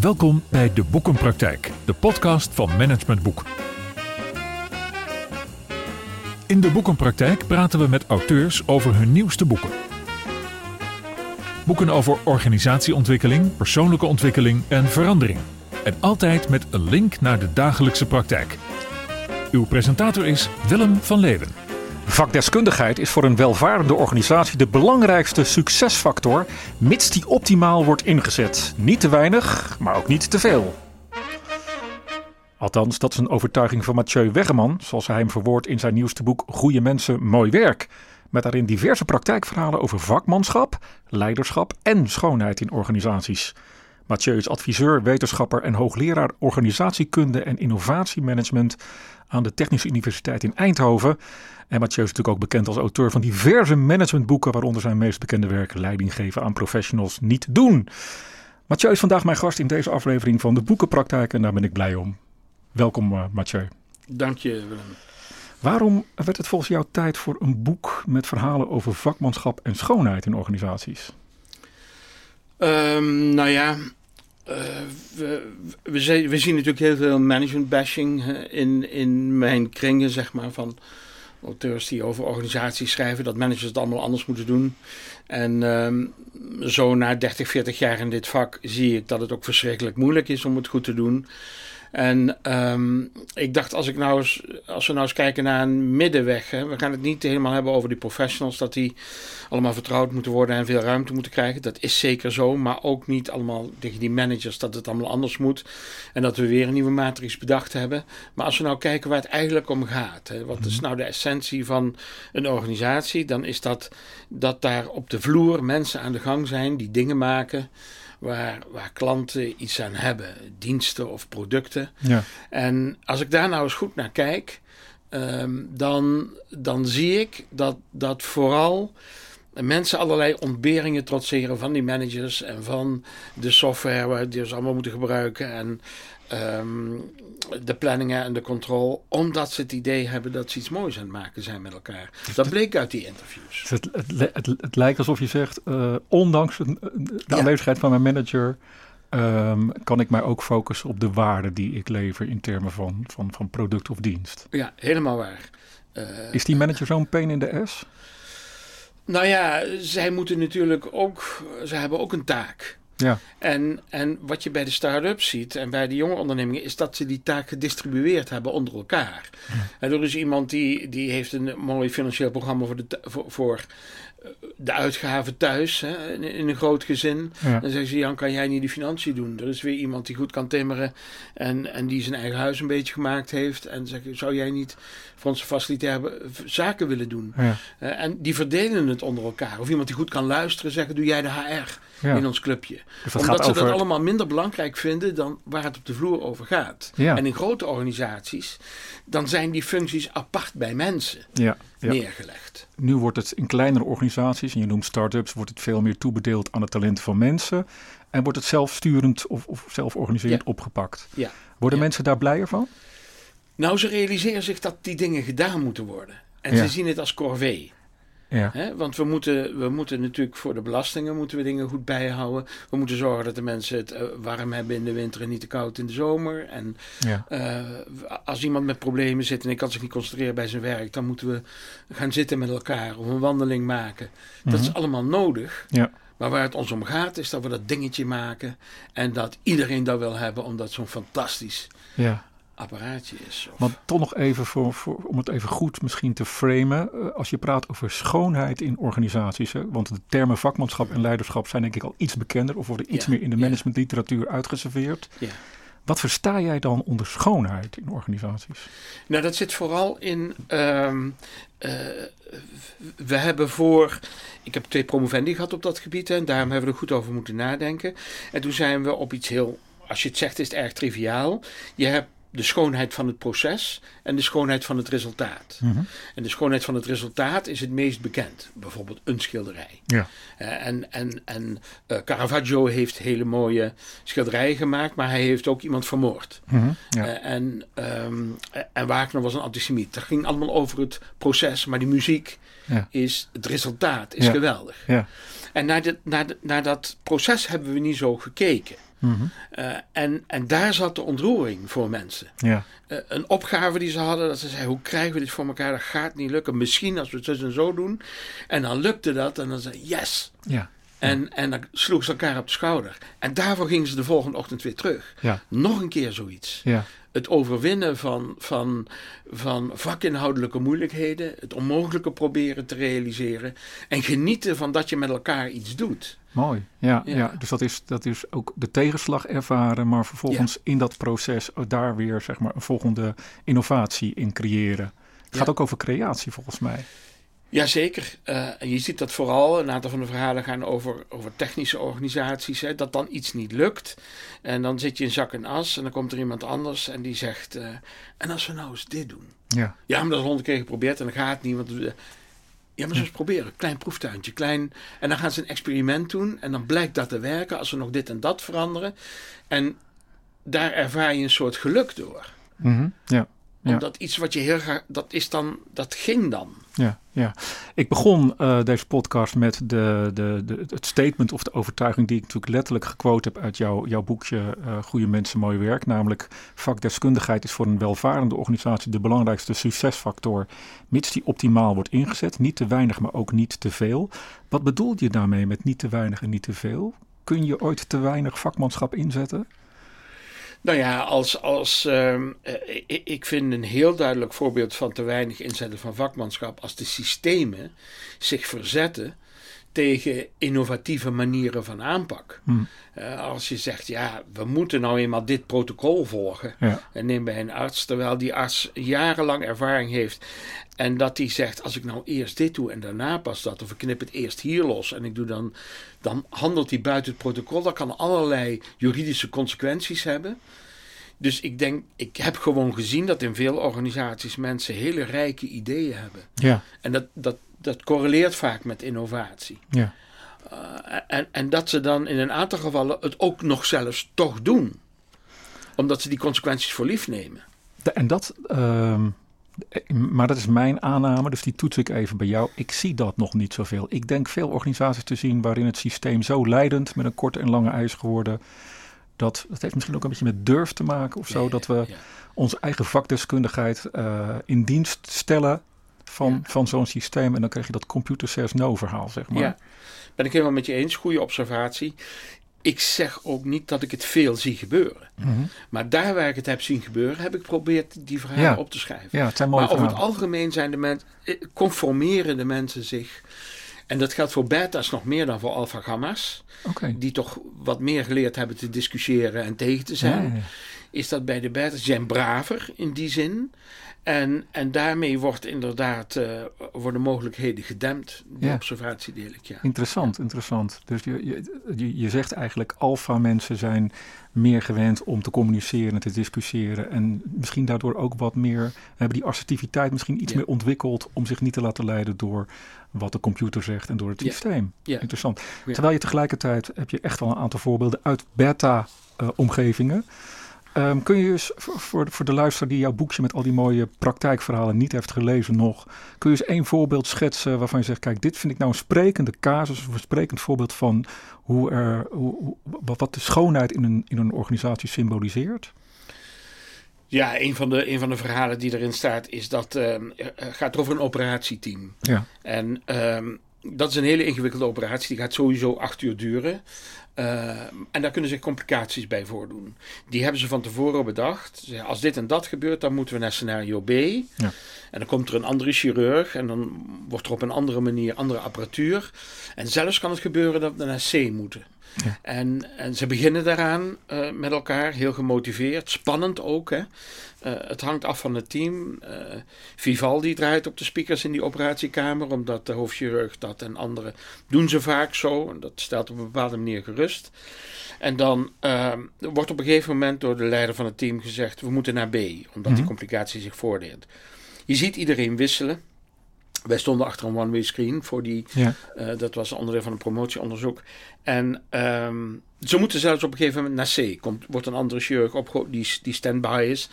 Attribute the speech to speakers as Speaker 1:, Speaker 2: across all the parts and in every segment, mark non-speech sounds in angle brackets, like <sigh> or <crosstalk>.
Speaker 1: Welkom bij De Boekenpraktijk, de podcast van Management Boek. In De Boekenpraktijk praten we met auteurs over hun nieuwste boeken. Boeken over organisatieontwikkeling, persoonlijke ontwikkeling en verandering. En altijd met een link naar de dagelijkse praktijk. Uw presentator is Willem van Leeuwen.
Speaker 2: Vakdeskundigheid is voor een welvarende organisatie de belangrijkste succesfactor, mits die optimaal wordt ingezet. Niet te weinig, maar ook niet te veel. Althans, dat is een overtuiging van Mathieu Weggeman, zoals hij hem verwoordt in zijn nieuwste boek Goede Mensen, Mooi Werk. Met daarin diverse praktijkverhalen over vakmanschap, leiderschap en schoonheid in organisaties. Mathieu is adviseur, wetenschapper en hoogleraar organisatiekunde en innovatiemanagement aan de Technische Universiteit in Eindhoven. En Mathieu is natuurlijk ook bekend als auteur van diverse managementboeken, waaronder zijn meest bekende werk Leiding geven aan professionals niet doen. Mathieu is vandaag mijn gast in deze aflevering van de Boekenpraktijk en daar ben ik blij om. Welkom uh, Mathieu.
Speaker 3: Dank je Willem.
Speaker 2: Waarom werd het volgens jou tijd voor een boek met verhalen over vakmanschap en schoonheid in organisaties?
Speaker 3: Um, nou ja, uh, we, we, zien natuurlijk heel veel management bashing in, in mijn kringen, zeg maar, van auteurs die over organisaties schrijven, dat managers het allemaal anders moeten doen. En um, zo na 30, 40 jaar in dit vak zie ik dat het ook verschrikkelijk moeilijk is om het goed te doen. En um, ik dacht, als, ik nou eens, als we nou eens kijken naar een middenweg. Hè, we gaan het niet helemaal hebben over die professionals, dat die allemaal vertrouwd moeten worden en veel ruimte moeten krijgen. Dat is zeker zo, maar ook niet allemaal tegen die managers dat het allemaal anders moet. En dat we weer een nieuwe matrix bedacht hebben. Maar als we nou kijken waar het eigenlijk om gaat. Hè, wat is mhm. nou de essentie van een organisatie? Dan is dat dat daar op de vloer mensen aan de gang zijn die dingen maken waar, waar klanten iets aan hebben, diensten of producten. Ja. En als ik daar nou eens goed naar kijk, um, dan, dan zie ik dat, dat vooral mensen allerlei ontberingen trotseren van die managers en van de software die ze allemaal moeten gebruiken. En um, de planningen en de controle, omdat ze het idee hebben dat ze iets moois aan het maken zijn met elkaar. Dat bleek uit die interviews.
Speaker 2: Het, het, het, het lijkt alsof je zegt, uh, ondanks de aanwezigheid van mijn manager, um, kan ik mij ook focussen op de waarde die ik lever in termen van, van, van product of dienst.
Speaker 3: Ja, helemaal waar.
Speaker 2: Uh, Is die manager zo'n pain in de S?
Speaker 3: Nou ja, zij moeten natuurlijk ook, ze hebben ook een taak. Ja. En, en wat je bij de start-ups ziet en bij de jonge ondernemingen is dat ze die taak gedistribueerd hebben onder elkaar. En er is iemand die, die heeft een mooi financieel programma voor, de, voor, voor de uitgaven thuis hè, in, een groot gezin. Dan zeggen ze, Jan, kan jij niet de financiën doen? Er is weer iemand die goed kan timmeren en, en die zijn eigen huis een beetje gemaakt heeft. En zeggen, zou jij niet voor onze facilitaire zaken willen doen? Ja. Uh, en die verdelen het onder elkaar. Of iemand die goed kan luisteren, zeggen, doe jij de HR in ons clubje. Dus Omdat ze dat allemaal minder belangrijk vinden dan waar het op de vloer over gaat. En in grote organisaties, dan zijn die functies apart bij mensen neergelegd.
Speaker 2: Nu wordt het in kleinere organisaties, en je noemt start-ups, wordt het veel meer toebedeeld aan het talent van mensen. En wordt het zelfsturend of, of zelforganiserend opgepakt. Worden mensen daar blijer van?
Speaker 3: Nou, ze realiseren zich dat die dingen gedaan moeten worden. En ze zien het als corvée. Ja. Hè? Want we moeten, we moeten natuurlijk voor de belastingen moeten we dingen goed bijhouden. We moeten zorgen dat de mensen het uh, warm hebben in de winter en niet te koud in de zomer. En ja. uh, als iemand met problemen zit en ik kan zich niet concentreren bij zijn werk, dan moeten we gaan zitten met elkaar of een wandeling maken. Dat is mhm. allemaal nodig. Ja. Maar waar het ons om gaat, is dat we dat dingetje maken en dat iedereen dat wil hebben, omdat zo'n fantastisch ja apparaatje is.
Speaker 2: Of... Maar toch nog even voor, voor, om het even goed misschien te framen. Uh, als je praat over schoonheid in organisaties. Hè, want de termen vakmanschap en leiderschap zijn denk ik al iets bekender. Of worden iets meer in de managementliteratuur uitgeserveerd. Ja. Wat versta jij dan onder schoonheid in organisaties?
Speaker 3: Nou, dat zit vooral in. Um, uh, we hebben voor. Ik heb twee promovendi gehad op dat gebied en daarom hebben we er goed over moeten nadenken. En toen zijn we op iets heel. Als je het zegt, is het erg triviaal. Je hebt de schoonheid van het proces en de schoonheid van het resultaat. Mhm. En de schoonheid van het resultaat is het meest bekend. Bijvoorbeeld een schilderij. Ja. Uh, en en, en uh, Caravaggio heeft hele mooie schilderijen gemaakt, maar hij heeft ook iemand vermoord. Mm ja. uh, en, um, en Wagner was een antisemiet. Dat ging allemaal over het proces, maar die muziek ja. is, het resultaat is geweldig. En naar, de, naar dat proces hebben we niet zo gekeken.
Speaker 2: Mhm.
Speaker 3: Eh, en, en daar zat de ontroering voor mensen.
Speaker 2: Ja.
Speaker 3: Eh, een opgave die ze hadden, dat ze zeiden, hoe krijgen we dit voor elkaar? Dat gaat niet lukken. Misschien als we het zo en zo doen. En dan lukte dat en dan zei yes.
Speaker 2: Ja.
Speaker 3: En, en dan sloegen ze elkaar op de schouder. En daarvoor gingen ze de volgende ochtend weer terug.
Speaker 2: Ja.
Speaker 3: Nog een keer zoiets.
Speaker 2: Ja.
Speaker 3: Het overwinnen van, van, van vakinhoudelijke moeilijkheden. Het onmogelijke proberen te realiseren. En genieten van dat je met elkaar iets doet.
Speaker 2: Mooi. Ja, ja.
Speaker 3: Ja.
Speaker 2: dus dat is, dat is ook de tegenslag ervaren, maar vervolgens in dat proces daar weer zeg maar, een volgende innovatie in creëren. Het
Speaker 3: Ja.
Speaker 2: gaat ook over creatie volgens mij.
Speaker 3: Jazeker. Eh en je ziet dat vooral, een aantal van de verhalen gaan over, over technische organisaties, hè, dat dan iets niet lukt. En dan zit je in zak en as en dan komt er iemand anders en die zegt, eh, en als we nou eens dit doen?
Speaker 2: Ja,
Speaker 3: Ja, maar dat is honderd keer geprobeerd en dan gaat het niet. Want, ja, maar ze eens proberen. Klein proeftuintje, klein. En dan gaan ze een experiment doen en dan blijkt dat te werken als we nog dit en dat veranderen. En daar ervaar je een soort geluk door.
Speaker 2: Mhm. Ja.
Speaker 3: Omdat iets wat je heel graag, dat is dan, dat ging dan.
Speaker 2: Ja, ja. Ik begon eh, deze podcast met de, de, de, het statement of de overtuiging die ik natuurlijk letterlijk gequote heb uit jouw, jouw boekje eh Goede Mensen, Mooi Werk. Namelijk vakdeskundigheid is voor een welvarende organisatie de belangrijkste succesfactor, mits die optimaal wordt ingezet. Niet te weinig, maar ook niet te veel. Wat bedoel je daarmee met niet te weinig en niet te veel? Kun je ooit te weinig vakmanschap inzetten?
Speaker 3: Nou ja, als, als, ehm, eh, ik, ik vind een heel duidelijk voorbeeld van te weinig inzetten van vakmanschap als de systemen zich verzetten tegen innovatieve manieren van aanpak.
Speaker 2: Hm.
Speaker 3: Eh, als je zegt, ja, we moeten nou eenmaal dit protocol volgen.
Speaker 2: Ja.
Speaker 3: En neem bij een arts, terwijl die arts jarenlang ervaring heeft. En dat die zegt, als ik nou eerst dit doe en daarna pas dat. Of ik knip het eerst hier los en ik doe dan... Dan handelt hij buiten het protocol. Dat kan allerlei juridische consequenties hebben. Dus ik denk, ik heb gewoon gezien dat in veel organisaties mensen hele rijke ideeën hebben.
Speaker 2: Ja,
Speaker 3: En dat, dat, dat correleert vaak met innovatie.
Speaker 2: ja.
Speaker 3: Uh, en, en dat ze dan in een aantal gevallen het ook nog zelfs toch doen. Omdat ze die consequenties voor lief nemen.
Speaker 2: De- En dat, ehm, maar dat is mijn aanname, dus die toets ik even bij jou. Ik zie dat nog niet zoveel. Ik denk veel organisaties te zien waarin het systeem zo leidend met een korte en lange ijs geworden. Dat, dat heeft misschien ook een beetje met durf te maken of zo.
Speaker 3: Ja,
Speaker 2: dat we
Speaker 3: ja.
Speaker 2: onze eigen vakdeskundigheid eh, in dienst stellen van,
Speaker 3: Ja.
Speaker 2: van zo'n systeem. En dan krijg je dat computer says no verhaal, zeg maar.
Speaker 3: Ja, ben ik helemaal met je eens. Goede observatie. Ik zeg ook niet dat ik het veel zie gebeuren.
Speaker 2: Mhm.
Speaker 3: Maar daar waar ik het heb zien gebeuren, heb ik geprobeerd die verhalen
Speaker 2: Ja.
Speaker 3: op te schrijven.
Speaker 2: ja, het zijn mooie
Speaker 3: maar over het algemeen zijn de mensen, conformeren de mensen zich. En dat geldt voor beta's nog meer dan voor alpha gamma's.
Speaker 2: Oké.
Speaker 3: Die toch wat meer geleerd hebben te discussiëren en tegen te zijn.
Speaker 2: Ja, ja, ja.
Speaker 3: is dat bij de beta's die zijn braver in die zin. En, en daarmee wordt inderdaad, eh, worden mogelijkheden gedempt. Die
Speaker 2: Ja.
Speaker 3: observatie deel ik, ja.
Speaker 2: Interessant, interessant. Dus je, je, je, zegt eigenlijk alfa mensen zijn meer gewend om te communiceren en te discussiëren. En misschien daardoor ook wat meer, hebben die assertiviteit misschien iets
Speaker 3: Ja.
Speaker 2: meer ontwikkeld om zich niet te laten leiden door wat de computer zegt en door het systeem.
Speaker 3: Ja.
Speaker 2: Interessant. Terwijl je tegelijkertijd heb je echt wel een aantal voorbeelden uit beta-omgevingen. Ehm, kun je eens voor, voor, de luisteraar die jouw boekje met al die mooie praktijkverhalen niet heeft gelezen nog, kun je eens één voorbeeld schetsen waarvan je zegt, kijk, dit vind ik nou een sprekende casus, een sprekend voorbeeld van hoe er, hoe, wat de schoonheid in een, in een organisatie symboliseert?
Speaker 3: Ja, een van, de, een van de verhalen die erin staat is dat er gaat over een operatieteam.
Speaker 2: Ja,
Speaker 3: En ehm, dat is een hele ingewikkelde operatie. Die gaat sowieso acht uur duren. Ehm, en daar kunnen zich complicaties bij voordoen. Die hebben ze van tevoren bedacht. Als dit en dat gebeurt, dan moeten we naar scenario B.
Speaker 2: Ja.
Speaker 3: En dan komt er een andere chirurg. En dan wordt er op een andere manier andere apparatuur. En zelfs kan het gebeuren dat we naar C moeten.
Speaker 2: Ja.
Speaker 3: En, en ze beginnen daaraan eh, met elkaar, heel gemotiveerd, spannend ook. Hè? Eh, het hangt af van het team. Eh, Vivaldi draait op de speakers in die operatiekamer, omdat de hoofdchirurg dat en anderen doen ze vaak zo. En dat stelt op een bepaalde manier gerust. En dan eh, wordt op een gegeven moment door de leider van het team gezegd: we moeten naar B, omdat die
Speaker 2: Mhm.
Speaker 3: complicatie zich voordeelt. Je ziet iedereen wisselen. Wij stonden achter een one-way screen voor die
Speaker 2: ja,
Speaker 3: eh, dat was onderdeel van een promotieonderzoek. En ehm, ze moeten zelfs op een gegeven moment naar C. Komt, wordt een andere chirurg opge die, die stand-by is.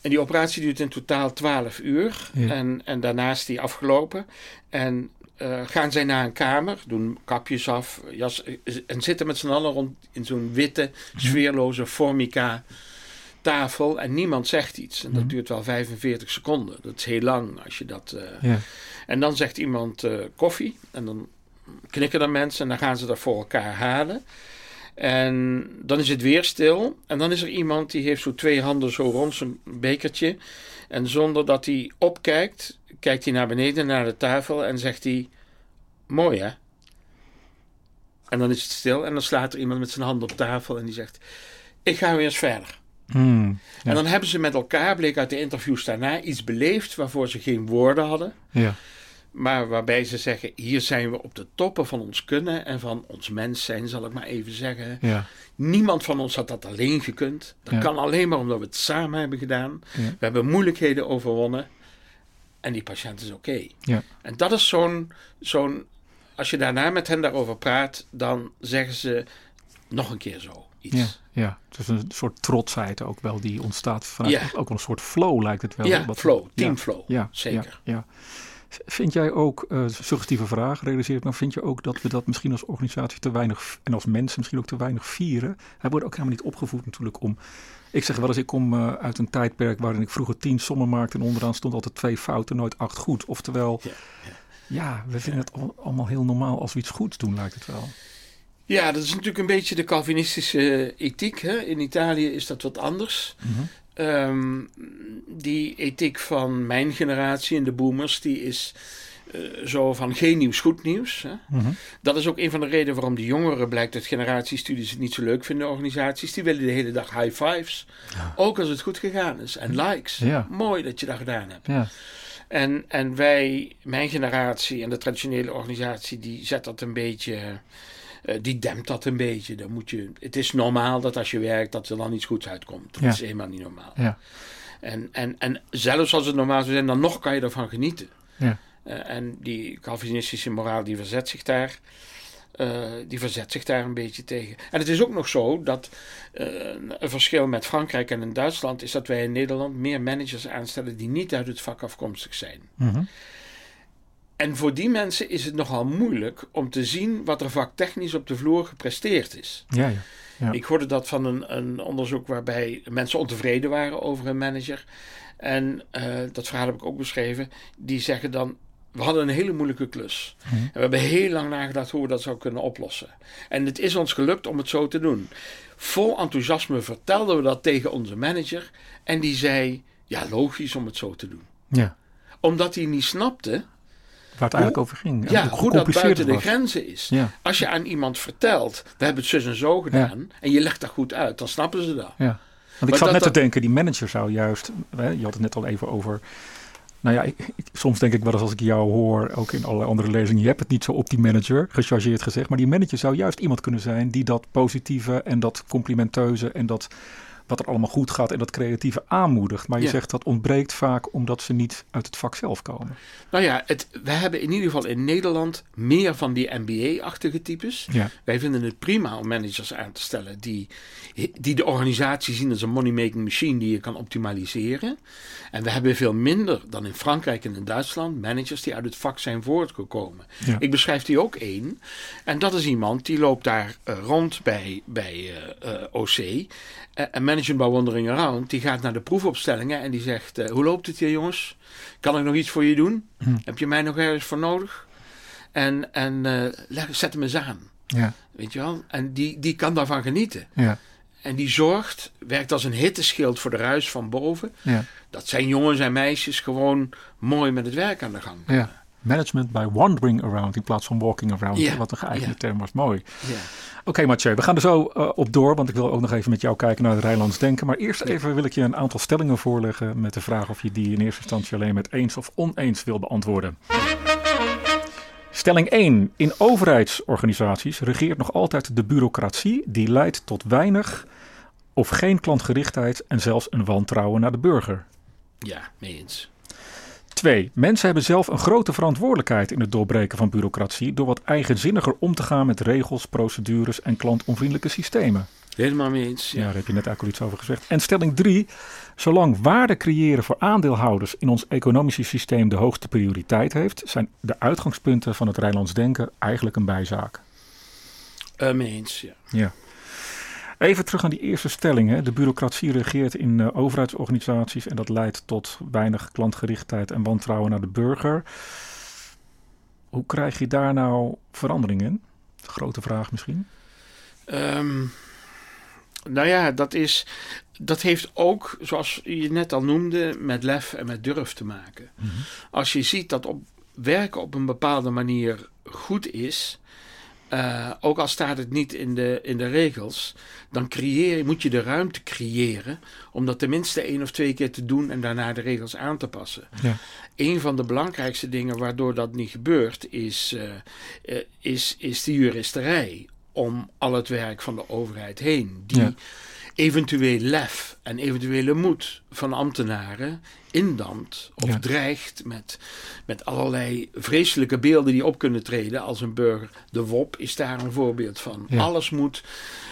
Speaker 3: En die operatie duurt in totaal 12 uur.
Speaker 2: Ja.
Speaker 3: En, en daarna is die afgelopen. En eh, gaan zij naar een kamer, doen kapjes af jas, en zitten met z'n allen rond in zo'n witte, sfeerloze formica tafel en niemand zegt iets. En dat
Speaker 2: Mhm.
Speaker 3: duurt wel 45 seconden. Dat is heel lang als je dat. eh,
Speaker 2: Ja.
Speaker 3: En dan zegt iemand eh, koffie. En dan knikken er mensen en dan gaan ze dat voor elkaar halen. En dan is het weer stil. En dan is er iemand die heeft zo twee handen zo rond zijn bekertje. En zonder dat hij opkijkt, kijkt hij naar beneden naar de tafel en zegt hij: Mooi hè? En dan is het stil en dan slaat er iemand met zijn hand op tafel en die zegt: Ik ga weer eens verder.
Speaker 2: Hmm. Ja.
Speaker 3: En dan hebben ze met elkaar, bleek uit de interviews daarna, iets beleefd waarvoor ze geen woorden hadden.
Speaker 2: Ja.
Speaker 3: Maar waarbij ze zeggen: hier zijn we op de toppen van ons kunnen en van ons mens zijn, zal ik maar even zeggen.
Speaker 2: Ja.
Speaker 3: Niemand van ons had dat alleen gekund. Dat
Speaker 2: Ja.
Speaker 3: kan alleen maar omdat we het samen hebben gedaan.
Speaker 2: Ja.
Speaker 3: We hebben moeilijkheden overwonnen. En die patiënt is oké.
Speaker 2: Ja.
Speaker 3: En dat is zo'n, zo'n. Als je daarna met hen daarover praat, dan zeggen ze nog een keer zo iets.
Speaker 2: Ja, ja, het is een soort trotsheid ook wel die ontstaat vanuit
Speaker 3: Ja.
Speaker 2: ook wel een soort flow lijkt het wel.
Speaker 3: Ja,
Speaker 2: Wat-
Speaker 3: flow,
Speaker 2: ja,
Speaker 3: teamflow.
Speaker 2: Ja,
Speaker 3: Zeker.
Speaker 2: Ja, ja. Vind jij ook, eh suggestieve vraag, realiseer ik maar, vind je ook dat we dat misschien als organisatie te weinig, en als mensen misschien ook te weinig vieren? Wij worden ook helemaal niet opgevoed natuurlijk om, ik zeg wel eens, ik kom eh, uit een tijdperk waarin ik vroeger tien sommen maakte en onderaan stond altijd twee fouten, nooit acht goed. Oftewel,
Speaker 3: Ja,
Speaker 2: ja, we vinden het al- allemaal heel normaal als we iets goeds doen, lijkt het wel.
Speaker 3: Ja, dat is natuurlijk een beetje de Calvinistische ethiek. Hè? In Italië is dat wat anders.
Speaker 2: Mhm.
Speaker 3: Ehm, die ethiek van mijn generatie en de boomers, die is eh, zo van geen nieuws, goed nieuws. Hè?
Speaker 2: Mhm.
Speaker 3: Dat is ook een van de redenen waarom de jongeren, blijkt uit generatiestudies, het niet zo leuk vinden, organisaties. Die willen de hele dag high fives. Ook als het goed gegaan is. En likes.
Speaker 2: Ja.
Speaker 3: Mooi dat je dat gedaan hebt.
Speaker 2: Ja,
Speaker 3: En, en wij, mijn generatie en de traditionele organisatie, die zet dat een beetje. Eh, die dempt dat een beetje. Dan moet je, het is normaal dat als je werkt, dat er dan iets goeds uitkomt. Dat
Speaker 2: Ja.
Speaker 3: is helemaal niet normaal.
Speaker 2: ja,
Speaker 3: En, en, en zelfs als het normaal zou zijn, dan nog kan je ervan genieten.
Speaker 2: ja.
Speaker 3: Eh, en die Calvinistische moraal die verzet zich daar. eh, die verzet zich daar een beetje tegen. En het is ook nog zo dat een verschil met Frankrijk en in Duitsland is dat wij in Nederland meer managers aanstellen die niet uit het vak afkomstig zijn.
Speaker 2: Mhm.
Speaker 3: En voor die mensen is het nogal moeilijk om te zien wat er vaktechnisch op de vloer gepresteerd is.
Speaker 2: ja, ja. Ja.
Speaker 3: Ik hoorde dat van een, een onderzoek waarbij mensen ontevreden waren over een manager. En eh, dat verhaal heb ik ook beschreven. Die zeggen dan, we hadden een hele moeilijke klus.
Speaker 2: Mhm.
Speaker 3: En we hebben heel lang nagedacht hoe we dat zouden kunnen oplossen. En het is ons gelukt om het zo te doen. Vol enthousiasme vertelden we dat tegen onze manager. En die zei, ja logisch om het zo te doen.
Speaker 2: ja.
Speaker 3: Omdat hij niet snapte
Speaker 2: Waar het eigenlijk over ging.
Speaker 3: ja,
Speaker 2: hoe
Speaker 3: hoe dat buiten de grenzen is.
Speaker 2: Ja.
Speaker 3: Als je aan iemand vertelt, we hebben het zus en zo gedaan, en je legt dat goed uit, dan snappen ze dat.
Speaker 2: Ja, want ik
Speaker 3: Maar
Speaker 2: zat
Speaker 3: dat-
Speaker 2: net
Speaker 3: dat-
Speaker 2: te denken, die manager zou juist, hè, je had het net al even over, nou ja, ik, ik- soms denk ik wel eens als ik jou hoor, ook in allerlei andere lezingen, je hebt het niet zo op die manager, gechargeerd gezegd, maar die manager zou juist iemand kunnen zijn die dat positieve en dat complimenteuze en dat wat er allemaal goed gaat en dat creatieve aanmoedigt. Maar je
Speaker 3: Ja.
Speaker 2: zegt dat ontbreekt vaak omdat ze niet uit het vak zelf komen.
Speaker 3: Nou ja, het, we hebben in ieder geval in Nederland meer van die MBA-achtige types.
Speaker 2: Ja,
Speaker 3: Wij vinden het prima om managers aan te stellen die, die de organisatie zien als een money-making machine die je kan optimaliseren. En we hebben veel minder dan in Frankrijk en in Duitsland managers die uit het vak zijn voortgekomen.
Speaker 2: Ja.
Speaker 3: Ik beschrijf die ook één. En dat is iemand die loopt daar eh, rond bij, bij eh, eh, OC. eh, en Management by Wandering Around, die gaat naar de proefopstellingen en die zegt: eh, Hoe loopt het hier, jongens? Kan ik nog iets voor je doen?
Speaker 2: Hm.
Speaker 3: Heb je mij nog ergens voor nodig? En, en eh, leg, zet hem eens aan.
Speaker 2: ja,
Speaker 3: Weet je wel? En die, die kan daarvan genieten.
Speaker 2: ja,
Speaker 3: En die zorgt, werkt als een hitteschild voor de ruis van boven.
Speaker 2: ja.
Speaker 3: Dat zijn jongens en meisjes gewoon mooi met het werk aan de gang.
Speaker 2: ja. Management by wandering around in plaats van walking around. Wat een geëigende term was. Mooi. Oké, Mathieu, we gaan er zo eh, op door, want ik wil ook nog even met jou kijken naar het Rijnlands denken. Maar eerst even wil ik je een aantal stellingen voorleggen met de vraag of je die in eerste instantie alleen met eens of oneens wil beantwoorden. Stelling 1. In overheidsorganisaties regeert nog altijd de bureaucratie die leidt tot weinig of geen klantgerichtheid en zelfs een wantrouwen naar de burger.
Speaker 3: ja, mee eens.
Speaker 2: 2. Mensen hebben zelf een grote verantwoordelijkheid in het doorbreken van bureaucratie door wat eigenzinniger om te gaan met regels, procedures en klantonvriendelijke systemen.
Speaker 3: Helemaal mee eens.
Speaker 2: Ja. daar heb je net eigenlijk al iets over gezegd. En stelling drie. Zolang waarde creëren voor aandeelhouders in ons economische systeem de hoogste prioriteit heeft, zijn de uitgangspunten van het Rijnlands denken eigenlijk een bijzaak.
Speaker 3: Uh, mee eens, ja.
Speaker 2: ja. Even terug aan die eerste stelling. Hè. De bureaucratie regeert in uh, overheidsorganisaties en dat leidt tot weinig klantgerichtheid en wantrouwen naar de burger. Hoe krijg je daar nou verandering in? Grote vraag misschien.
Speaker 3: Um, nou ja, dat, is, dat heeft ook, zoals je net al noemde, met lef en met durf te maken. Mhm. Als je ziet dat op, werken op een bepaalde manier goed is, uh, ook al staat het niet in de, in de regels, dan creëer, moet je de ruimte creëren om dat tenminste één of twee keer te doen en daarna de regels aan te passen. Ja. Een van de belangrijkste dingen waardoor dat niet gebeurt, is, uh, uh, is, is de juristerij om al het werk van de overheid heen. Die eventueel lef en eventuele moed van ambtenaren indampt of dreigt met, met allerlei vreselijke beelden die op kunnen treden als een burger. De WOP is daar een voorbeeld van. Alles moet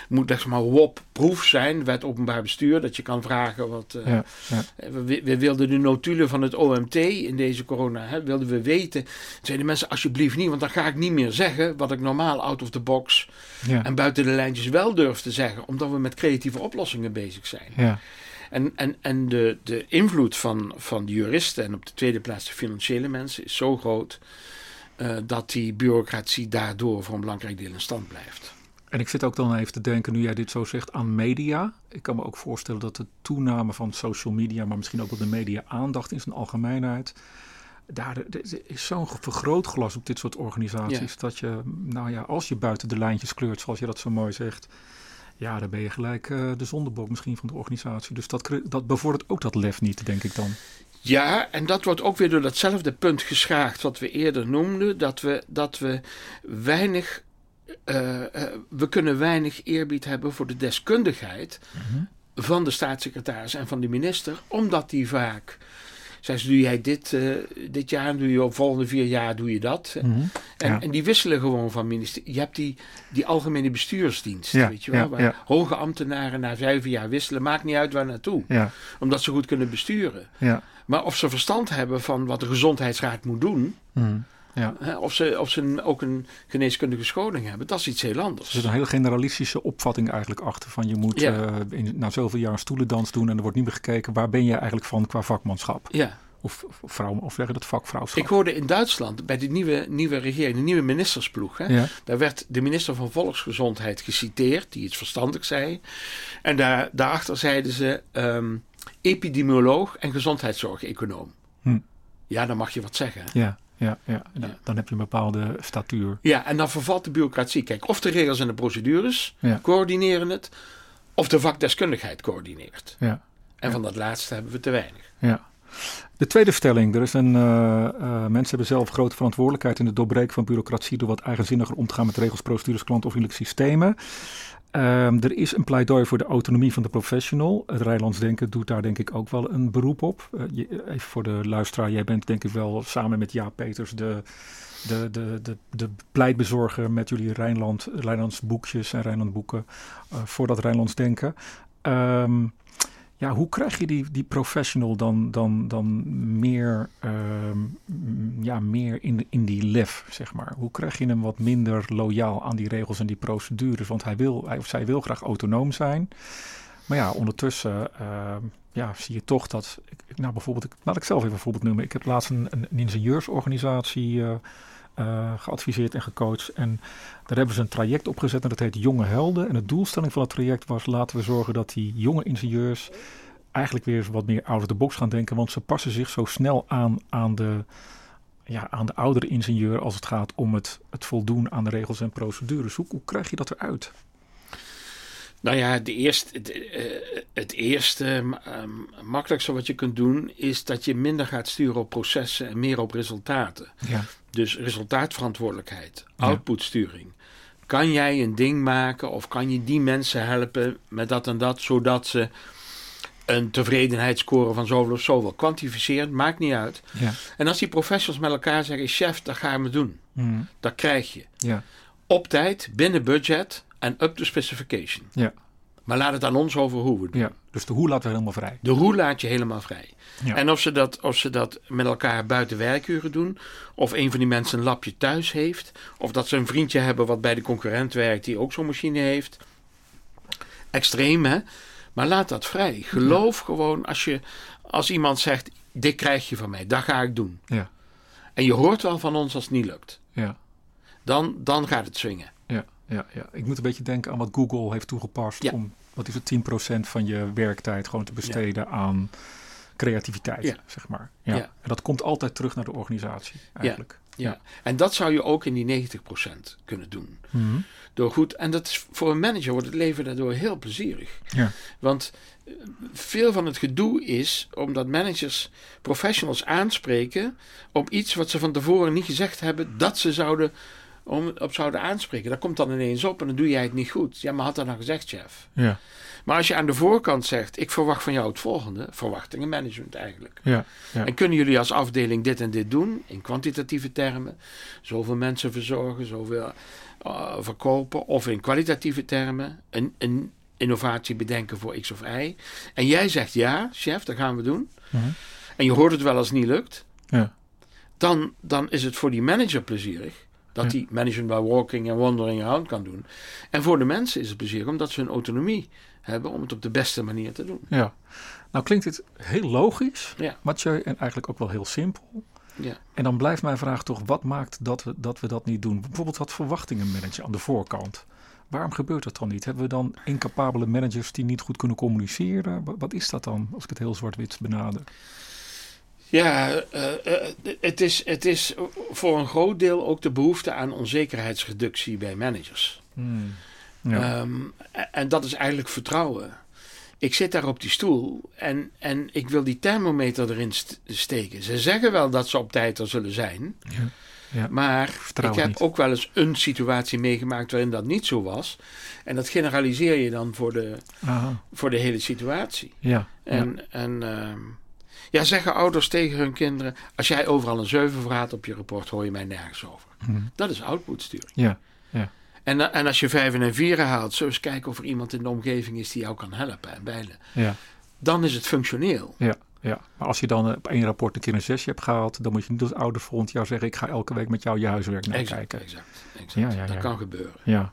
Speaker 3: moet zeg maar WOP-proef zijn, wet openbaar bestuur, dat je kan vragen wat. Uh, ja, ja. We, we, wilden de notulen van het OMT in deze corona, hè, wilden we weten. Zeiden mensen alsjeblieft niet, want dan ga ik niet meer zeggen wat ik normaal out of the box en buiten de lijntjes wel durf te zeggen, omdat we met creatieve oplossingen bezig zijn. Ja. En, en, en de, de invloed van, van de juristen en op de tweede plaats de financiële mensen is zo groot uh, dat die bureaucratie daardoor voor een belangrijk deel in stand blijft.
Speaker 2: En ik zit ook dan even te denken, nu jij dit zo zegt, aan media. Ik kan me ook voorstellen dat de toename van social media, maar misschien ook wel de media-aandacht in zijn algemeenheid. Daar is zo'n vergrootglas op dit soort organisaties. Dat je, nou ja, als je buiten de lijntjes kleurt, zoals je dat zo mooi zegt. Ja, dan ben je gelijk uh, de zondebok misschien van de organisatie. Dus dat, dat bevordert ook dat lef niet, denk ik dan.
Speaker 3: Ja, en dat wordt ook weer door datzelfde punt geschaagd wat we eerder noemden. Dat we, dat we weinig uh, we kunnen weinig eerbied hebben voor de deskundigheid mhm. van de staatssecretaris en van de minister, omdat die vaak. Zij ze, doe jij dit, uh, dit jaar, doe je op volgende vier jaar, doe je dat. Mhm. en, en, die wisselen gewoon van ministerie. Je hebt die, die algemene bestuursdienst, ja, weet je wel. waar hoge ambtenaren na vijf jaar wisselen, maakt niet uit waar naartoe. Omdat ze goed kunnen besturen. Maar of ze verstand hebben van wat de gezondheidsraad moet doen... Mhm. Ja. Of, ze, of ze ook een geneeskundige scholing hebben, dat is iets heel anders.
Speaker 2: Er zit een hele generalistische opvatting eigenlijk achter. Van je moet ja. uh, in, na zoveel jaar stoelendans doen en er wordt niet meer gekeken waar ben je eigenlijk van qua vakmanschap. Ja. Of, of vrouw, of zeggen dat vakvrouwschap.
Speaker 3: Ik hoorde in Duitsland bij de nieuwe, nieuwe regering, de nieuwe ministersploeg. Hè, ja. Daar werd de minister van Volksgezondheid geciteerd, die iets verstandig zei. En daar, daarachter zeiden ze um, epidemioloog en gezondheidszorg-econoom. Hm. Ja, dan mag je wat zeggen.
Speaker 2: Ja. Ja, ja, dan heb je een bepaalde statuur.
Speaker 3: Ja, en dan vervalt de bureaucratie. Kijk, of de regels en de procedures coördineren het, of de vakdeskundigheid coördineert. Ja. En van dat laatste hebben we te weinig.
Speaker 2: Ja. De tweede stelling. Er is een, uh, uh, mensen hebben zelf grote verantwoordelijkheid in het doorbreken van bureaucratie door wat eigenzinniger om te gaan met regels, procedures, klantovriendelijke systemen. Um, er is een pleidooi voor de autonomie van de professional. Het Rijnlands Denken doet daar denk ik ook wel een beroep op. Uh, je, even voor de luisteraar, jij bent denk ik wel samen met Jaap Peters de, de, de, de, de pleitbezorger met jullie Rijnland, Rijnlands boekjes en Rijnland boeken uh, voor dat Rijnlands Denken. Um, ja, hoe krijg je die, die professional dan, dan, dan meer, uh, ja, meer in, in die lef, zeg maar? Hoe krijg je hem wat minder loyaal aan die regels en die procedures? Want hij wil, hij of zij wil graag autonoom zijn. Maar ja, ondertussen uh, ja, zie je toch dat... Ik, nou, bijvoorbeeld, ik, laat ik zelf even een voorbeeld noemen. Ik heb laatst een, een, ingenieursorganisatie... Uh, uh, geadviseerd en gecoacht. En daar hebben ze een traject opgezet en dat heet Jonge Helden. En de doelstelling van het traject was laten we zorgen dat die jonge ingenieurs eigenlijk weer wat meer out of the box gaan denken. Want ze passen zich zo snel aan aan de, ja, aan de oudere ingenieur als het gaat om het, het voldoen aan de regels en procedures. Hoe, hoe krijg je dat eruit?
Speaker 3: Nou ja, de eerste, het, uh, het eerste um, makkelijkste wat je kunt doen is dat je minder gaat sturen op processen en meer op resultaten. Ja. Dus resultaatverantwoordelijkheid, outputsturing. Kan jij een ding maken of kan je die mensen helpen met dat en dat, zodat ze een tevredenheidsscore van zoveel of zoveel kwantificeren, maakt niet uit. Ja. En als die professionals met elkaar zeggen, chef, dat gaan we doen. Mm. Dat krijg je. Ja. Op tijd, binnen budget en up to specification. Ja. Maar laat het aan ons over hoe we het doen.
Speaker 2: Ja, dus de hoe laten we helemaal vrij.
Speaker 3: De hoe laat je helemaal vrij.
Speaker 2: Ja.
Speaker 3: En of ze, dat, of ze dat met elkaar buiten werkuren doen, of een van die mensen een lapje thuis heeft, of dat ze een vriendje hebben wat bij de concurrent werkt die ook zo'n machine heeft. Extreem, hè? Maar laat dat vrij. Geloof gewoon als, je, als iemand zegt: Dit krijg je van mij, dat ga ik doen.
Speaker 2: Ja,
Speaker 3: En je hoort wel van ons als het niet lukt.
Speaker 2: ja,
Speaker 3: Dan, dan gaat het swingen.
Speaker 2: ja, ja, ja. Ik moet een beetje denken aan wat Google heeft toegepast
Speaker 3: Ja.
Speaker 2: om, wat is het, 10% van je werktijd gewoon te besteden aan creativiteit,
Speaker 3: Ja.
Speaker 2: zeg maar. Ja.
Speaker 3: Ja.
Speaker 2: En dat komt altijd terug naar de organisatie, eigenlijk.
Speaker 3: Ja. En dat zou je ook in die 90% kunnen doen.
Speaker 2: Mhm.
Speaker 3: Door goed, en dat is, voor een manager wordt het leven daardoor heel plezierig.
Speaker 2: Ja.
Speaker 3: Want eh, veel van het gedoe is omdat managers professionals aanspreken op iets wat ze van tevoren niet gezegd hebben dat ze zouden, om, op zouden aanspreken. Dat komt dan ineens op en dan doe jij het niet goed. Ja, maar had dat nou gezegd, chef?
Speaker 2: Ja.
Speaker 3: Maar als je aan de voorkant zegt, ik verwacht van jou het volgende, verwachtingenmanagement eigenlijk.
Speaker 2: Ja. Ja.
Speaker 3: En kunnen jullie als afdeling dit en dit doen in kwantitatieve termen? Zoveel mensen verzorgen, zoveel eh, verkopen. Of in kwalitatieve termen, een, een innovatie bedenken voor X of Y. En jij zegt ja, chef, dat gaan we doen.
Speaker 2: Mhm.
Speaker 3: En je hoort het wel als het niet lukt.
Speaker 2: Ja.
Speaker 3: Dan, dan is het voor die manager plezierig. Dat die management by walking en wandering around kan doen. En voor de mensen is het plezierig omdat ze hun autonomie hebben om het op de beste manier te doen.
Speaker 2: Ja. Nou klinkt dit heel logisch,
Speaker 3: Ja.
Speaker 2: Mathieu, en eigenlijk ook wel heel simpel.
Speaker 3: Ja.
Speaker 2: En dan blijft mijn vraag toch, wat maakt dat we dat, we dat niet doen? Bijvoorbeeld dat verwachtingen managen aan de voorkant. Waarom gebeurt dat dan niet? Hebben we dan incapabele managers die niet goed kunnen communiceren? Wat, wat is dat dan, als ik het heel zwart-wit benader?
Speaker 3: Ja, eh, eh, het, is, het is voor een groot deel ook de behoefte aan onzekerheidsreductie bij managers.
Speaker 2: Ja.
Speaker 3: Ehm, en dat is eigenlijk vertrouwen. Ik zit daar op die stoel en, en ik wil die thermometer erin st- steken. Ze zeggen wel dat ze op tijd er zullen zijn.
Speaker 2: Ja. Ja.
Speaker 3: Maar ik heb
Speaker 2: niet.
Speaker 3: ook wel eens een situatie meegemaakt waarin dat niet zo was. En dat generaliseer je dan voor de,
Speaker 2: Aha.
Speaker 3: voor de hele situatie.
Speaker 2: Ja.
Speaker 3: En, en ehm, ja, zeggen ouders tegen hun kinderen: als jij overal een 7 voor had op je rapport, hoor je mij nergens over.
Speaker 2: Mhm.
Speaker 3: Dat is outputsturing.
Speaker 2: Ja.
Speaker 3: En, eh, en als je vijven en vieren haalt, zo eens kijken of er iemand in de omgeving is die jou kan helpen en bijlen.
Speaker 2: Ja.
Speaker 3: Dan is het functioneel.
Speaker 2: Ja. Ja, maar als je dan eh, op één rapport een keer een zesje hebt gehaald, dan moet je niet als ouder volgend jaar zeggen: Ik ga elke week met jou je huiswerk nakijken.
Speaker 3: exact, exact.
Speaker 2: Ja, ja,
Speaker 3: Dat
Speaker 2: ja.
Speaker 3: kan gebeuren.
Speaker 2: Ja.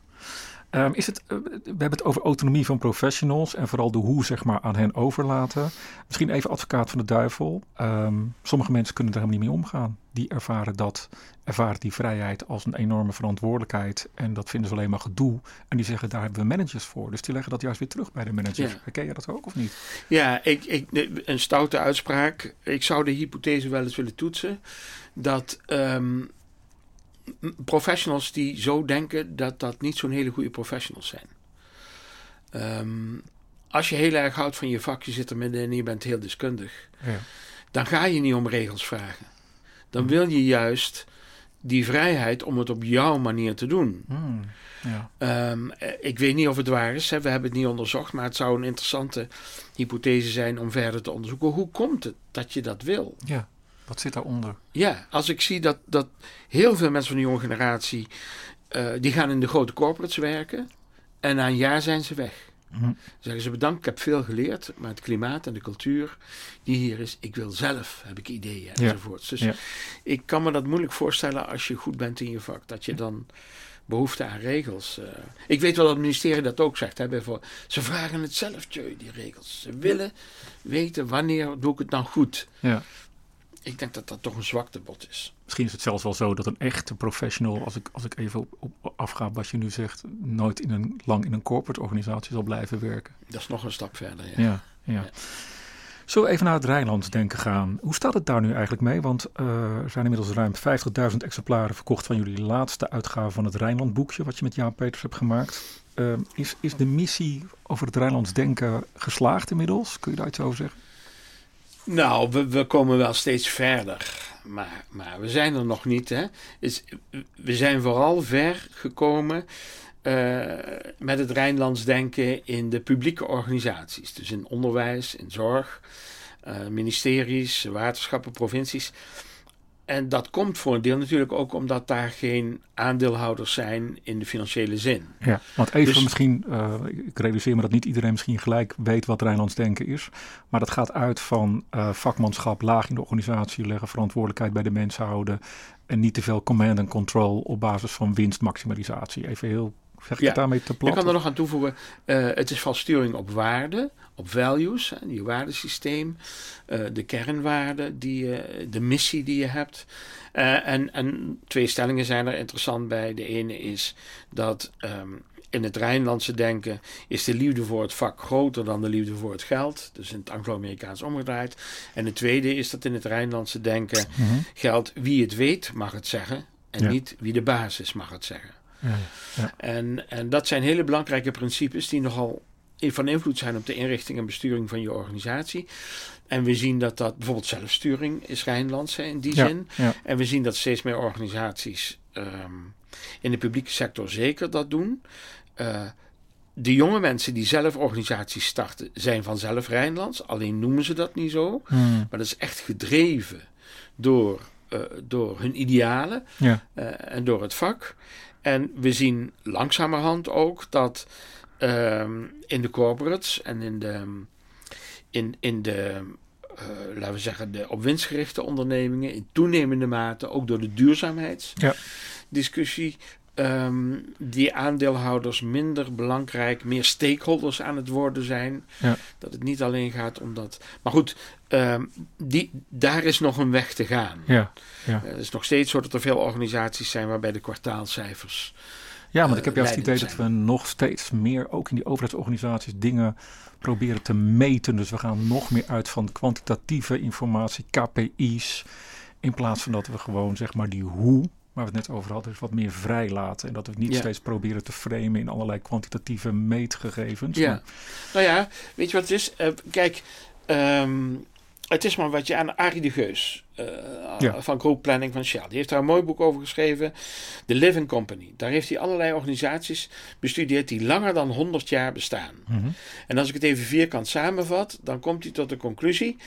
Speaker 2: Ehm, is het, eh, we hebben het over autonomie van professionals en vooral de hoe zeg maar, aan hen overlaten. Misschien even advocaat van de duivel. Ehm, sommige mensen kunnen er helemaal niet mee omgaan. Die ervaren, dat, ervaren die vrijheid als een enorme verantwoordelijkheid. En dat vinden ze alleen maar gedoe. En die zeggen, daar hebben we managers voor. Dus die leggen dat juist weer terug bij de managers.
Speaker 3: Ja.
Speaker 2: Herken je dat ook of niet?
Speaker 3: Ja, ik, ik, een stoute uitspraak. Ik zou de hypothese wel eens willen toetsen. Dat ehm, professionals die zo denken, dat dat niet zo'n hele goede professionals zijn. Ehm, als je heel erg houdt van je vak, je zit er middenin en je bent heel deskundig.
Speaker 2: Ja.
Speaker 3: Dan ga je niet om regels vragen. Dan wil je juist die vrijheid om het op jouw manier te doen.
Speaker 2: Hmm, ja.
Speaker 3: Ehm, eh, ik weet niet of het waar is, hè, we hebben het niet onderzocht, maar het zou een interessante hypothese zijn om verder te onderzoeken. Hoe komt het dat je dat wil?
Speaker 2: ja, wat zit daaronder?
Speaker 3: Ja, als ik zie dat, dat heel veel mensen van de jonge generatie, eh, die gaan in de grote corporates werken en na een jaar zijn ze weg.
Speaker 2: Mhm.
Speaker 3: Zeggen ze bedankt, ik heb veel geleerd, maar het klimaat en de cultuur die hier is, ik wil zelf, heb ik ideeën
Speaker 2: Ja.
Speaker 3: enzovoorts. Dus
Speaker 2: Ja.
Speaker 3: ik kan me dat moeilijk voorstellen als je goed bent in je vak, dat je dan behoefte aan regels. eh. ik weet wel dat het ministerie dat ook zegt. Hè, bijvoorbeeld. Ze vragen het zelf, tjeu, die regels. Ze willen weten wanneer doe ik het nou goed.
Speaker 2: Ja.
Speaker 3: Ik denk dat dat toch een zwaktebod is.
Speaker 2: Misschien is het zelfs wel zo dat een echte professional, als ik, als ik even op, op afga wat je nu zegt, nooit in een, lang in een corporate organisatie zal blijven werken.
Speaker 3: Dat is nog een stap verder. Ja.
Speaker 2: Ja, ja. Zullen we even naar het Rijnlands denken gaan? Hoe staat het daar nu eigenlijk mee? Want eh, er zijn inmiddels ruim 50.000 exemplaren verkocht van jullie laatste uitgave van het Rijnland boekje, wat je met Jaap Peters hebt gemaakt. Eh, is, is de missie over het Rijnlands denken geslaagd inmiddels? Kun je daar iets over zeggen?
Speaker 3: Nou, we, komen wel steeds verder. Maar, maar we zijn er nog niet. Hè. We zijn vooral ver gekomen eh, met het Rijnlands denken in de publieke organisaties. Dus in onderwijs, in zorg, eh, ministeries, waterschappen, provincies. En dat komt voor een deel natuurlijk ook omdat daar geen aandeelhouders zijn in de financiële zin.
Speaker 2: Ja, want even dus, misschien, uh, ik realiseer me dat niet iedereen misschien gelijk weet wat Rijnlands denken is. Maar dat gaat uit van uh, vakmanschap, laag in de organisatie leggen, verantwoordelijkheid bij de mensen houden. En niet te veel command and control op basis van winstmaximalisatie. Even heel Zeg ik ja, het daarmee te plat?
Speaker 3: Ik kan er nog aan toevoegen. Uh, het is van sturing op waarde, op values, je waardesysteem, uh, de kernwaarden, die, uh, de missie die je hebt. en, en twee stellingen zijn er interessant bij. De ene is dat um, in het Rijnlandse denken is de liefde voor het vak groter dan de liefde voor het geld. Dus in het Anglo-Amerikaans omgedraaid. En de tweede is dat in het Rijnlandse denken mm -hmm. geldt wie het weet mag het zeggen en ja. niet wie de basis mag het zeggen. Ja. En, en dat zijn hele belangrijke principes die nogal van invloed zijn op de inrichting en besturing van je organisatie. En we zien dat dat bijvoorbeeld zelfsturing is Rijnlands in die zin. En we zien dat steeds meer organisaties um, in de publieke sector zeker dat doen. Uh, de jonge mensen die zelf organisaties starten, zijn vanzelf Rijnlands. Alleen noemen ze dat niet zo. Hmm. Maar dat is echt gedreven door, uh, door hun idealen ja. uh, en door het vak. En we zien langzamerhand ook dat um, in de corporates en in de, in, in de uh, laten we zeggen, de op winstgerichte ondernemingen in toenemende mate, ook door de duurzaamheidsdiscussie. Um, die aandeelhouders minder belangrijk, meer stakeholders aan het worden zijn. Ja. Dat het niet alleen gaat om dat. Maar goed, um, die, daar is nog een weg te gaan. Ja. Ja. Uh, het is nog steeds zo dat er veel organisaties zijn waarbij de kwartaalcijfers.
Speaker 2: Ja, maar ik heb juist het idee dat we nog steeds meer, ook in die overheidsorganisaties, dingen proberen te meten. Dus we gaan nog meer uit van kwantitatieve informatie, KPI's. In plaats van dat we gewoon zeg maar die hoe, waar we het net over hadden, dus wat meer vrij laten. En dat we niet ja. steeds proberen te framen in allerlei kwantitatieve meetgegevens.
Speaker 3: Ja, maar... nou ja, weet je wat het is? Uh, kijk, um, het is maar wat je aan Arie de Geus uh, ja. van Group Planning van Shell. Die heeft daar een mooi boek over geschreven. The Living Company. Daar heeft hij allerlei organisaties bestudeerd die langer dan 100 jaar bestaan. Mm -hmm. En als ik het even vierkant samenvat, dan komt hij tot de conclusie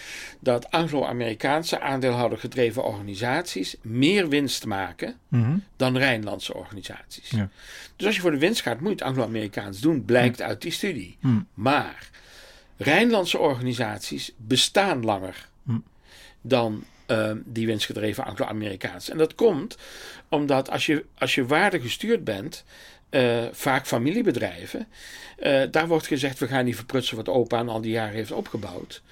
Speaker 3: dat Anglo-Amerikaanse aandeelhoudergedreven organisaties meer winst maken mm -hmm. dan Rijnlandse organisaties. Ja. Dus als je voor de winst gaat, moet je het Anglo-Amerikaans doen, blijkt mm. uit die studie. Maar Rijnlandse organisaties bestaan langer hm. dan uh, die winstgedreven Anglo-Amerikaanse. En dat komt omdat als je, als je waardegestuurd bent, uh, vaak familiebedrijven, uh, daar wordt gezegd: we gaan niet verprutsen wat opa al die jaren heeft opgebouwd.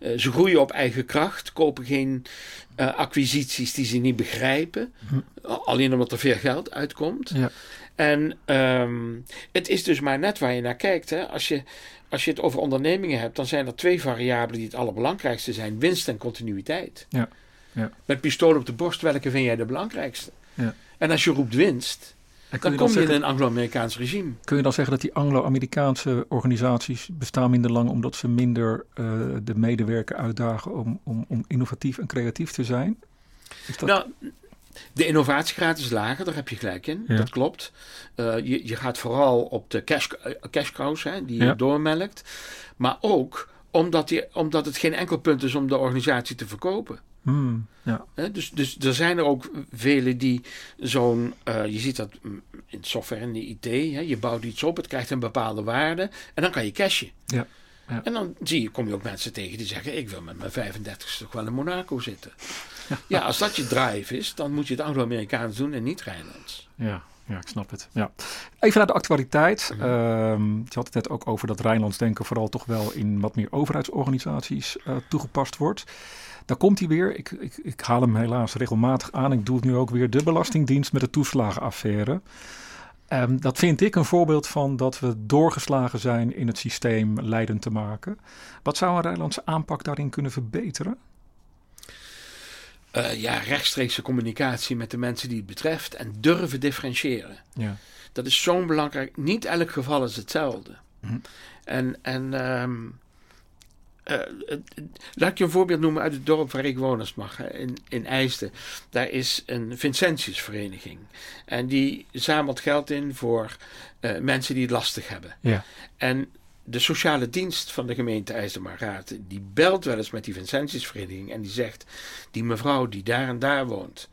Speaker 3: Uh, ze groeien op eigen kracht, kopen geen acquisities die ze niet begrijpen, hm. alleen omdat er veel geld uitkomt. Ja. En um, het is dus maar net waar je naar kijkt. Hè. Als je als je het over ondernemingen hebt, dan zijn er twee variabelen die het allerbelangrijkste zijn: winst en continuïteit. Ja. Ja. Met pistool op de borst, welke vind jij de belangrijkste? Ja. En als je roept winst, dan, dan kom je zeggen, in een Anglo-Amerikaans regime.
Speaker 2: Kun je dan zeggen dat die Anglo-Amerikaanse organisaties bestaan minder lang omdat ze minder uh, de medewerker uitdagen om, om, om innovatief en creatief te zijn?
Speaker 3: Is dat... Nou, de innovatiegraad is lager, daar heb je gelijk in. Ja. Dat klopt. Uh, je, je gaat vooral op de cash, uh, cash cows, hè, die ja. je doormelkt. Maar ook omdat, die, omdat het geen enkel punt is om de organisatie te verkopen. Hmm, ja. dus, dus er zijn er ook velen die zo'n, uh, je ziet dat in software en de IT, hè, je bouwt iets op, het krijgt een bepaalde waarde en dan kan je cashen. Ja. Ja. En dan zie je, kom je ook mensen tegen die zeggen: Ik wil met mijn 35 toch wel in Monaco zitten. <laughs> Ja, als dat je drive is, dan moet je het Anglo-Amerikaans doen en niet Rijnlands.
Speaker 2: Ja, ja, ik snap het. Ja. Even naar de actualiteit. Mm -hmm. je had het net ook over dat Rijnlands denken vooral toch wel in wat meer overheidsorganisaties uh, toegepast wordt. Daar komt hij weer. Ik, ik, ik haal hem helaas regelmatig aan. Ik doe het nu ook weer. De Belastingdienst met de toeslagenaffaire. Um, dat vind ik een voorbeeld van dat we doorgeslagen zijn in het systeem leidend te maken. Wat zou een Rijnlandse aanpak daarin kunnen verbeteren?
Speaker 3: Uh, ja, rechtstreekse communicatie met de mensen die het betreft en durven differentiëren. Ja. Dat is zo'n belangrijk. Niet elk geval is hetzelfde. Hm. En, en um, uh, laat ik je een voorbeeld noemen uit het dorp waar ik woon als mag, in, in IJsden. Daar is een Vincentiusvereniging. En die zamelt geld in voor uh, mensen die het lastig hebben. Ja. En de sociale dienst van de gemeente IJsselmaraat, die belt wel eens met die Vincentiusvereniging en die zegt, die mevrouw die daar en daar woont,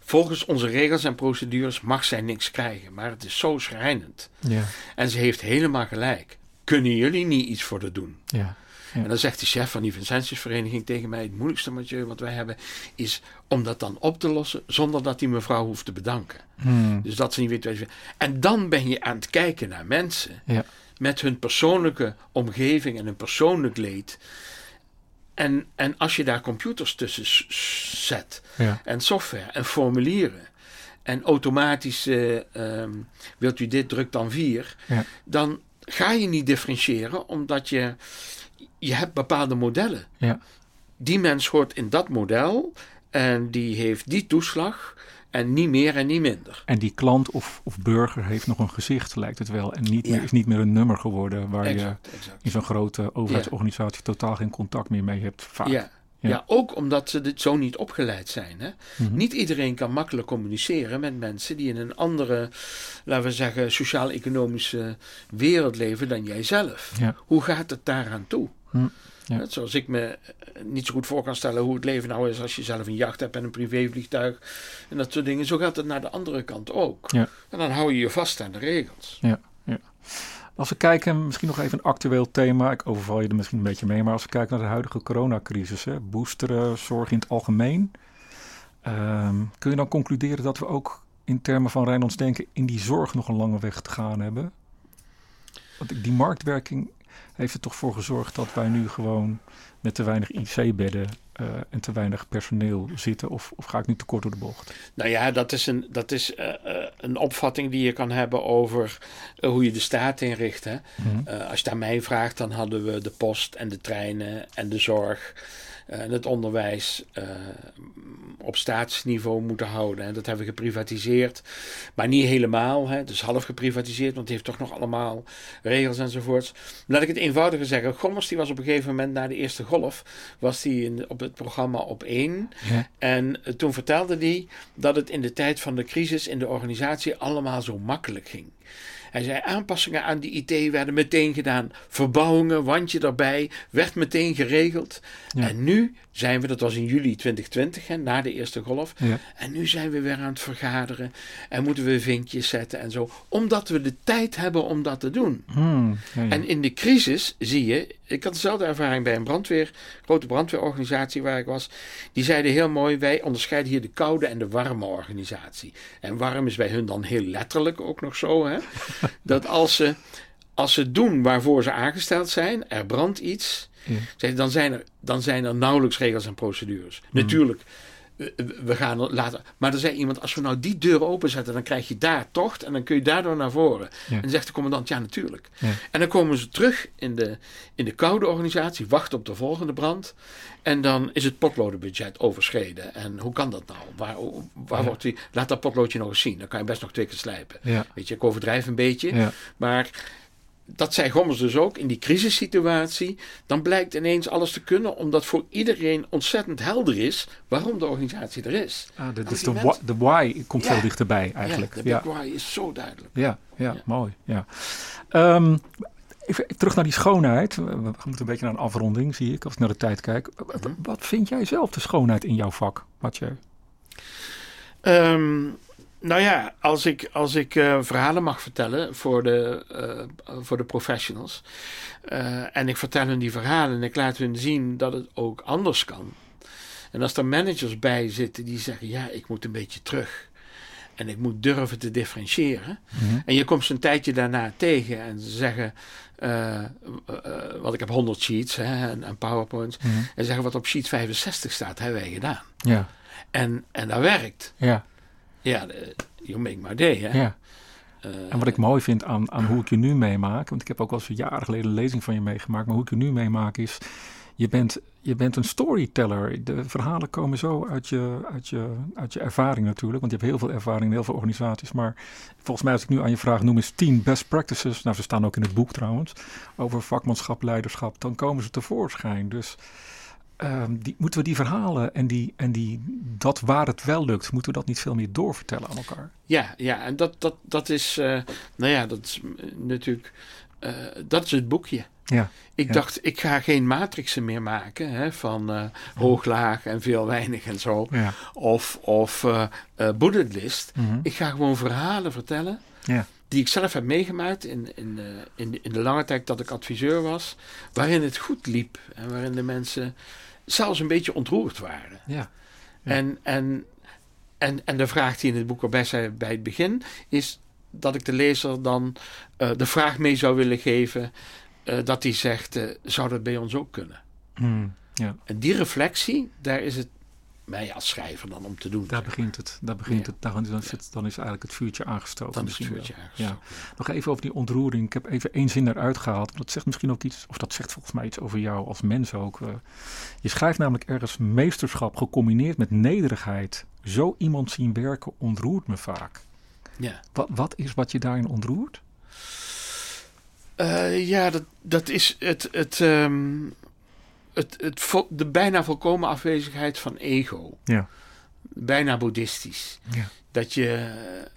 Speaker 3: volgens onze regels en procedures mag zij niks krijgen, maar het is zo schrijnend.
Speaker 2: Ja.
Speaker 3: En ze heeft helemaal gelijk. Kunnen jullie niet iets voor haar doen?
Speaker 2: Ja.
Speaker 3: En dan zegt de chef van die Vincentiusvereniging tegen mij: Het moeilijkste Mathieu, wat wij hebben, is om dat dan op te lossen zonder dat die mevrouw hoeft te bedanken.
Speaker 2: Hmm.
Speaker 3: Dus dat ze niet weet wat. En dan ben je aan het kijken naar mensen
Speaker 2: Ja.
Speaker 3: met hun persoonlijke omgeving en hun persoonlijk leed. En, en als je daar computers tussen zet,
Speaker 2: Ja.
Speaker 3: en software en formulieren. En automatisch eh, ehm, wilt u dit, druk dan 4.
Speaker 2: Ja.
Speaker 3: Dan ga je niet differentiëren, omdat je, je hebt bepaalde modellen.
Speaker 2: Ja.
Speaker 3: Die mens hoort in dat model en die heeft die toeslag en niet meer en niet minder.
Speaker 2: En die klant of, of burger heeft nog een gezicht, lijkt het wel. En niet
Speaker 3: Ja.
Speaker 2: meer, is niet meer een nummer geworden waar je
Speaker 3: Exact,
Speaker 2: in zo'n grote overheidsorganisatie totaal geen contact meer mee hebt. Vaak.
Speaker 3: Ja.
Speaker 2: Ja.
Speaker 3: Ja. ook omdat ze dit zo niet opgeleid zijn. Hè?
Speaker 2: Mhm.
Speaker 3: Niet iedereen kan makkelijk communiceren met mensen die in een andere, laten we zeggen, sociaal-economische wereld leven dan jijzelf. Hoe gaat het daaraan toe?
Speaker 2: Hm, ja.
Speaker 3: Net Zoals ik me eh, niet zo goed voor kan stellen hoe het leven nou is als je zelf een jacht hebt en een privévliegtuig en dat soort dingen. Zo gaat het naar de andere kant ook.
Speaker 2: Ja.
Speaker 3: En dan hou je je vast aan de regels.
Speaker 2: Ja, ja. Als we kijken, misschien nog even een actueel thema. Ik overval je er misschien een beetje mee. Maar als we kijken naar de huidige coronacrisis. Hè, boosteren, zorg in het algemeen. ehm, kun je dan concluderen dat we ook in termen van Rijnlands denken in die zorg nog een lange weg te gaan hebben? Want die marktwerking heeft er toch voor gezorgd dat wij nu gewoon met te weinig IC-bedden eh, en te weinig personeel zitten? Of, of ga ik nu te kort door de bocht?
Speaker 3: Nou ja, dat is een, dat is, eh, eh, een opvatting die je kan hebben over hoe je de staat inricht. Hè?
Speaker 2: Mhm.
Speaker 3: Als je aan mij vraagt, dan hadden we de post en de treinen en de zorg het onderwijs eh, op staatsniveau moeten houden. En dat hebben we geprivatiseerd, maar niet helemaal. Hè? Dus half geprivatiseerd, want het heeft toch nog allemaal regels enzovoorts. Laat ik het eenvoudiger zeggen. Gommers die was op een gegeven moment na de eerste golf, was die in, op het programma op één.
Speaker 2: Ja.
Speaker 3: En eh, toen vertelde hij dat het in de tijd van de crisis in de organisatie allemaal zo makkelijk ging. Hij zei aanpassingen aan die IT werden meteen gedaan. Verbouwingen, wandje erbij, werd meteen geregeld.
Speaker 2: Ja.
Speaker 3: En nu zijn we, dat was in juli 2020, hè, na de eerste golf.
Speaker 2: Ja.
Speaker 3: En nu zijn we weer aan het vergaderen. En moeten we vinkjes zetten en zo. Omdat we de tijd hebben om dat te doen.
Speaker 2: Hmm, ja.
Speaker 3: En in de crisis zie je, ik had dezelfde ervaring bij een brandweer, grote brandweerorganisatie waar ik was. Die zeiden heel mooi, wij onderscheiden hier de koude en de warme organisatie. En warm is bij hun dan heel letterlijk ook nog zo, hè? <laughs> dat als ze, als ze doen waarvoor ze aangesteld zijn, er brandt iets,
Speaker 2: Ja.
Speaker 3: dan, zijn er, dan zijn er nauwelijks regels en procedures. Natuurlijk. we- We gaan er later. Maar er zei iemand: als we nou die deur openzetten, dan krijg je daar tocht en dan kun je daardoor naar voren.
Speaker 2: Ja.
Speaker 3: En dan zegt de commandant: ja, natuurlijk.
Speaker 2: Ja.
Speaker 3: En dan komen ze terug in de, in de koude organisatie, wachten op de volgende brand. En dan is het potlodenbudget overschreden. En hoe kan dat nou? Waar, waar
Speaker 2: Ja.
Speaker 3: wordt die, laat dat potloodje nog eens zien. Dan kan je best nog twee keer slijpen. Weet je, ik overdrijf een beetje. Maar dat zei Gommers dus ook in die crisissituatie. Dan blijkt ineens alles te kunnen, omdat voor iedereen ontzettend helder is waarom de organisatie er is.
Speaker 2: Ah, de, dus de, why, de why komt
Speaker 3: Ja.
Speaker 2: veel dichterbij eigenlijk.
Speaker 3: Ja, de
Speaker 2: Ja,
Speaker 3: why is zo duidelijk.
Speaker 2: ja, ja,
Speaker 3: Ja.
Speaker 2: mooi. Ja. Ehm, even terug naar die schoonheid. We moeten een beetje naar een afronding, zie ik, als ik naar de tijd kijk.
Speaker 3: Mhm.
Speaker 2: Wat vind jij zelf de schoonheid in jouw vak, Mathieu?
Speaker 3: Ehm, nou ja, als ik, als ik eh, verhalen mag vertellen voor de, eh, voor de professionals. eh, en ik vertel hun die verhalen en ik laat hun zien dat het ook anders kan. En als er managers bij zitten die zeggen: Ja, ik moet een beetje terug. En ik moet durven te differentiëren. En je komt ze een tijdje daarna tegen en ze zeggen. want ik heb 100 sheets hè, en, en PowerPoints.
Speaker 2: Mhm.
Speaker 3: En zeggen wat op sheet 65 staat, hebben wij gedaan.
Speaker 2: Ja,
Speaker 3: En, en dat werkt.
Speaker 2: ja,
Speaker 3: Ja, you make my day, hè?
Speaker 2: ja.
Speaker 3: Eh,
Speaker 2: En wat ik mooi vind aan, aan hoe ik je nu meemaak, want ik heb ook wel eens een jaren geleden een lezing van je meegemaakt, maar hoe ik je nu meemaak is, je bent, je bent een storyteller. De verhalen komen zo uit je, uit, je, uit je ervaring natuurlijk, want je hebt heel veel ervaring in heel veel organisaties. Maar volgens mij als ik nu aan je vraag, noem eens 10 best practices, nou ze staan ook in het boek trouwens, over vakmanschap, leiderschap, dan komen ze tevoorschijn. Dus ehm, die, moeten we die verhalen en, die, en die, dat waar het wel lukt, moeten we dat niet veel meer doorvertellen aan elkaar?
Speaker 3: ja, ja, en dat, dat, dat is, eh, nou ja, dat is natuurlijk eh, dat is het boekje.
Speaker 2: Ja.
Speaker 3: Ik
Speaker 2: Ja.
Speaker 3: dacht, ik ga geen matrixen meer maken hè, van eh, hoog, laag en veel, weinig en zo.
Speaker 2: Ja.
Speaker 3: Of, of bullet list.
Speaker 2: Mhm.
Speaker 3: Ik ga gewoon verhalen vertellen
Speaker 2: Ja.
Speaker 3: die ik zelf heb meegemaakt in, in, in, in de lange tijd dat ik adviseur was. Waarin het goed liep en waarin de mensen zelfs een beetje ontroerd waren.
Speaker 2: Ja. Ja.
Speaker 3: En, en, en, en de vraag die in het boek erbij zei bij het begin is dat ik de lezer dan eh, de vraag mee zou willen geven eh, dat hij zegt, eh, zou dat bij ons ook kunnen?
Speaker 2: Mhm. ja.
Speaker 3: En die reflectie, daar is het mij als schrijver dan om te doen.
Speaker 2: Daar begint het. Daar begint
Speaker 3: Ja.
Speaker 2: het. Dan, dan, zit, dan is eigenlijk het vuurtje aangestoken.
Speaker 3: dan is het vuurtje aangestoken.
Speaker 2: Ja. Nog even over die ontroering. Ik heb even één zin eruit gehaald. want Dat zegt misschien ook iets, of dat zegt volgens mij iets over jou als mens ook. Eh, je schrijft namelijk ergens meesterschap gecombineerd met nederigheid. Zo iemand zien werken ontroert me vaak.
Speaker 3: Ja.
Speaker 2: Wat, wat is wat je daarin ontroert?
Speaker 3: Eh, ja, dat, dat is het, het, ehm, het, het, de bijna volkomen afwezigheid van ego.
Speaker 2: Ja.
Speaker 3: Bijna boeddhistisch.
Speaker 2: Ja.
Speaker 3: Dat je,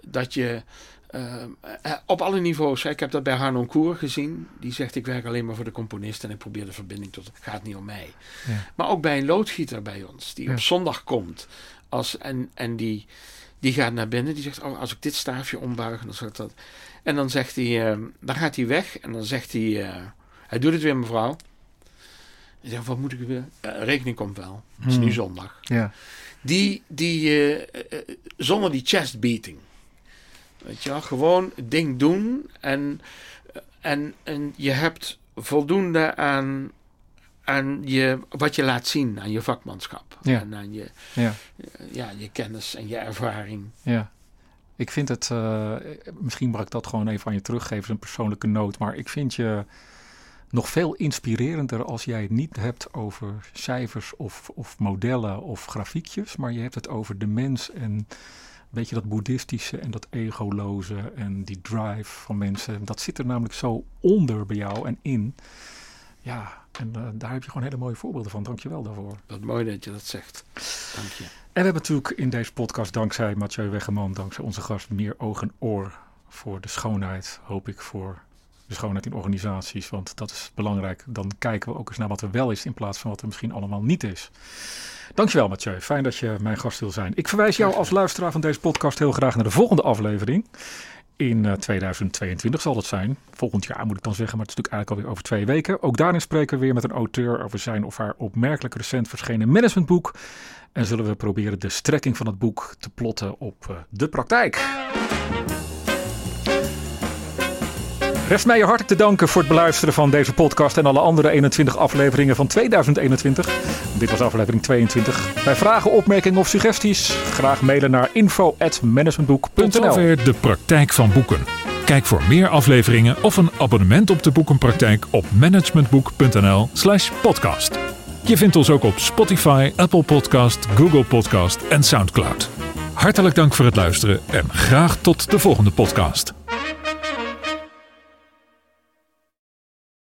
Speaker 3: dat je ehm, eh, op alle niveaus, ik heb dat bij Harnon Koer gezien, die zegt ik werk alleen maar voor de componist en ik probeer de verbinding tot, het gaat niet om mij.
Speaker 2: Ja.
Speaker 3: Maar ook bij een loodgieter bij ons, die op zondag komt als, en, en die, die gaat naar binnen, die zegt, oh, als ik dit staafje ombuig, dan zal ik dat... En dan zegt hij, ehm, dan gaat hij weg en dan zegt hij, eh, hij doet het weer mevrouw. Zegt, wat moet ik weer? Ja, rekening komt wel, het is
Speaker 2: Hmm.
Speaker 3: nu zondag.
Speaker 2: Ja.
Speaker 3: Die, die eh, eh, zonder die chest beating. Weet je wel, gewoon het ding doen en, en, en je hebt voldoende aan, aan je, wat je laat zien, aan je vakmanschap.
Speaker 2: Ja.
Speaker 3: En aan je,
Speaker 2: Ja.
Speaker 3: ja, je kennis en je ervaring.
Speaker 2: Ja. Ik vind het, eh, misschien mag ik dat gewoon even aan je teruggeven, een persoonlijke noot. Maar ik vind je nog veel inspirerender als jij het niet hebt over cijfers of, of modellen of grafiekjes. Maar je hebt het over de mens en een beetje dat boeddhistische en dat egoloze en die drive van mensen. Dat zit er namelijk zo onder bij jou en in. Ja, en eh, daar heb je gewoon hele mooie voorbeelden van. Dank je wel daarvoor.
Speaker 3: Wat mooi dat je dat zegt. Dank je.
Speaker 2: En we hebben natuurlijk in deze podcast, dankzij Mathieu Weggeman, dankzij onze gast, meer oog en oor voor de schoonheid. Hoop ik voor de schoonheid in organisaties. Want dat is belangrijk. Dan kijken we ook eens naar wat er wel is in plaats van wat er misschien allemaal niet is. Dankjewel Mathieu. Fijn dat je mijn gast wil zijn. Ik verwijs jou als luisteraar van deze podcast heel graag naar de volgende aflevering. In eh, 2022 zal dat zijn. Volgend jaar moet ik dan zeggen, maar het is natuurlijk eigenlijk alweer over twee weken. Ook daarin spreken we weer met een auteur over zijn of haar opmerkelijk recent verschenen managementboek. En zullen we proberen de strekking van het boek te plotten op eh, de praktijk. Rest mij je hartelijk te danken voor het beluisteren van deze podcast en alle andere 21 afleveringen van 2021. Dit was aflevering 22. Bij vragen, opmerkingen of suggesties graag mailen naar
Speaker 1: Tot
Speaker 2: info.managementboek.nl
Speaker 1: zover de praktijk van boeken. Kijk voor meer afleveringen of een abonnement op de boekenpraktijk op managementboek.nl/slash podcast. Je vindt ons ook op Spotify, Apple Podcast, Google Podcast en Soundcloud. Hartelijk dank voor het luisteren en graag tot de volgende podcast.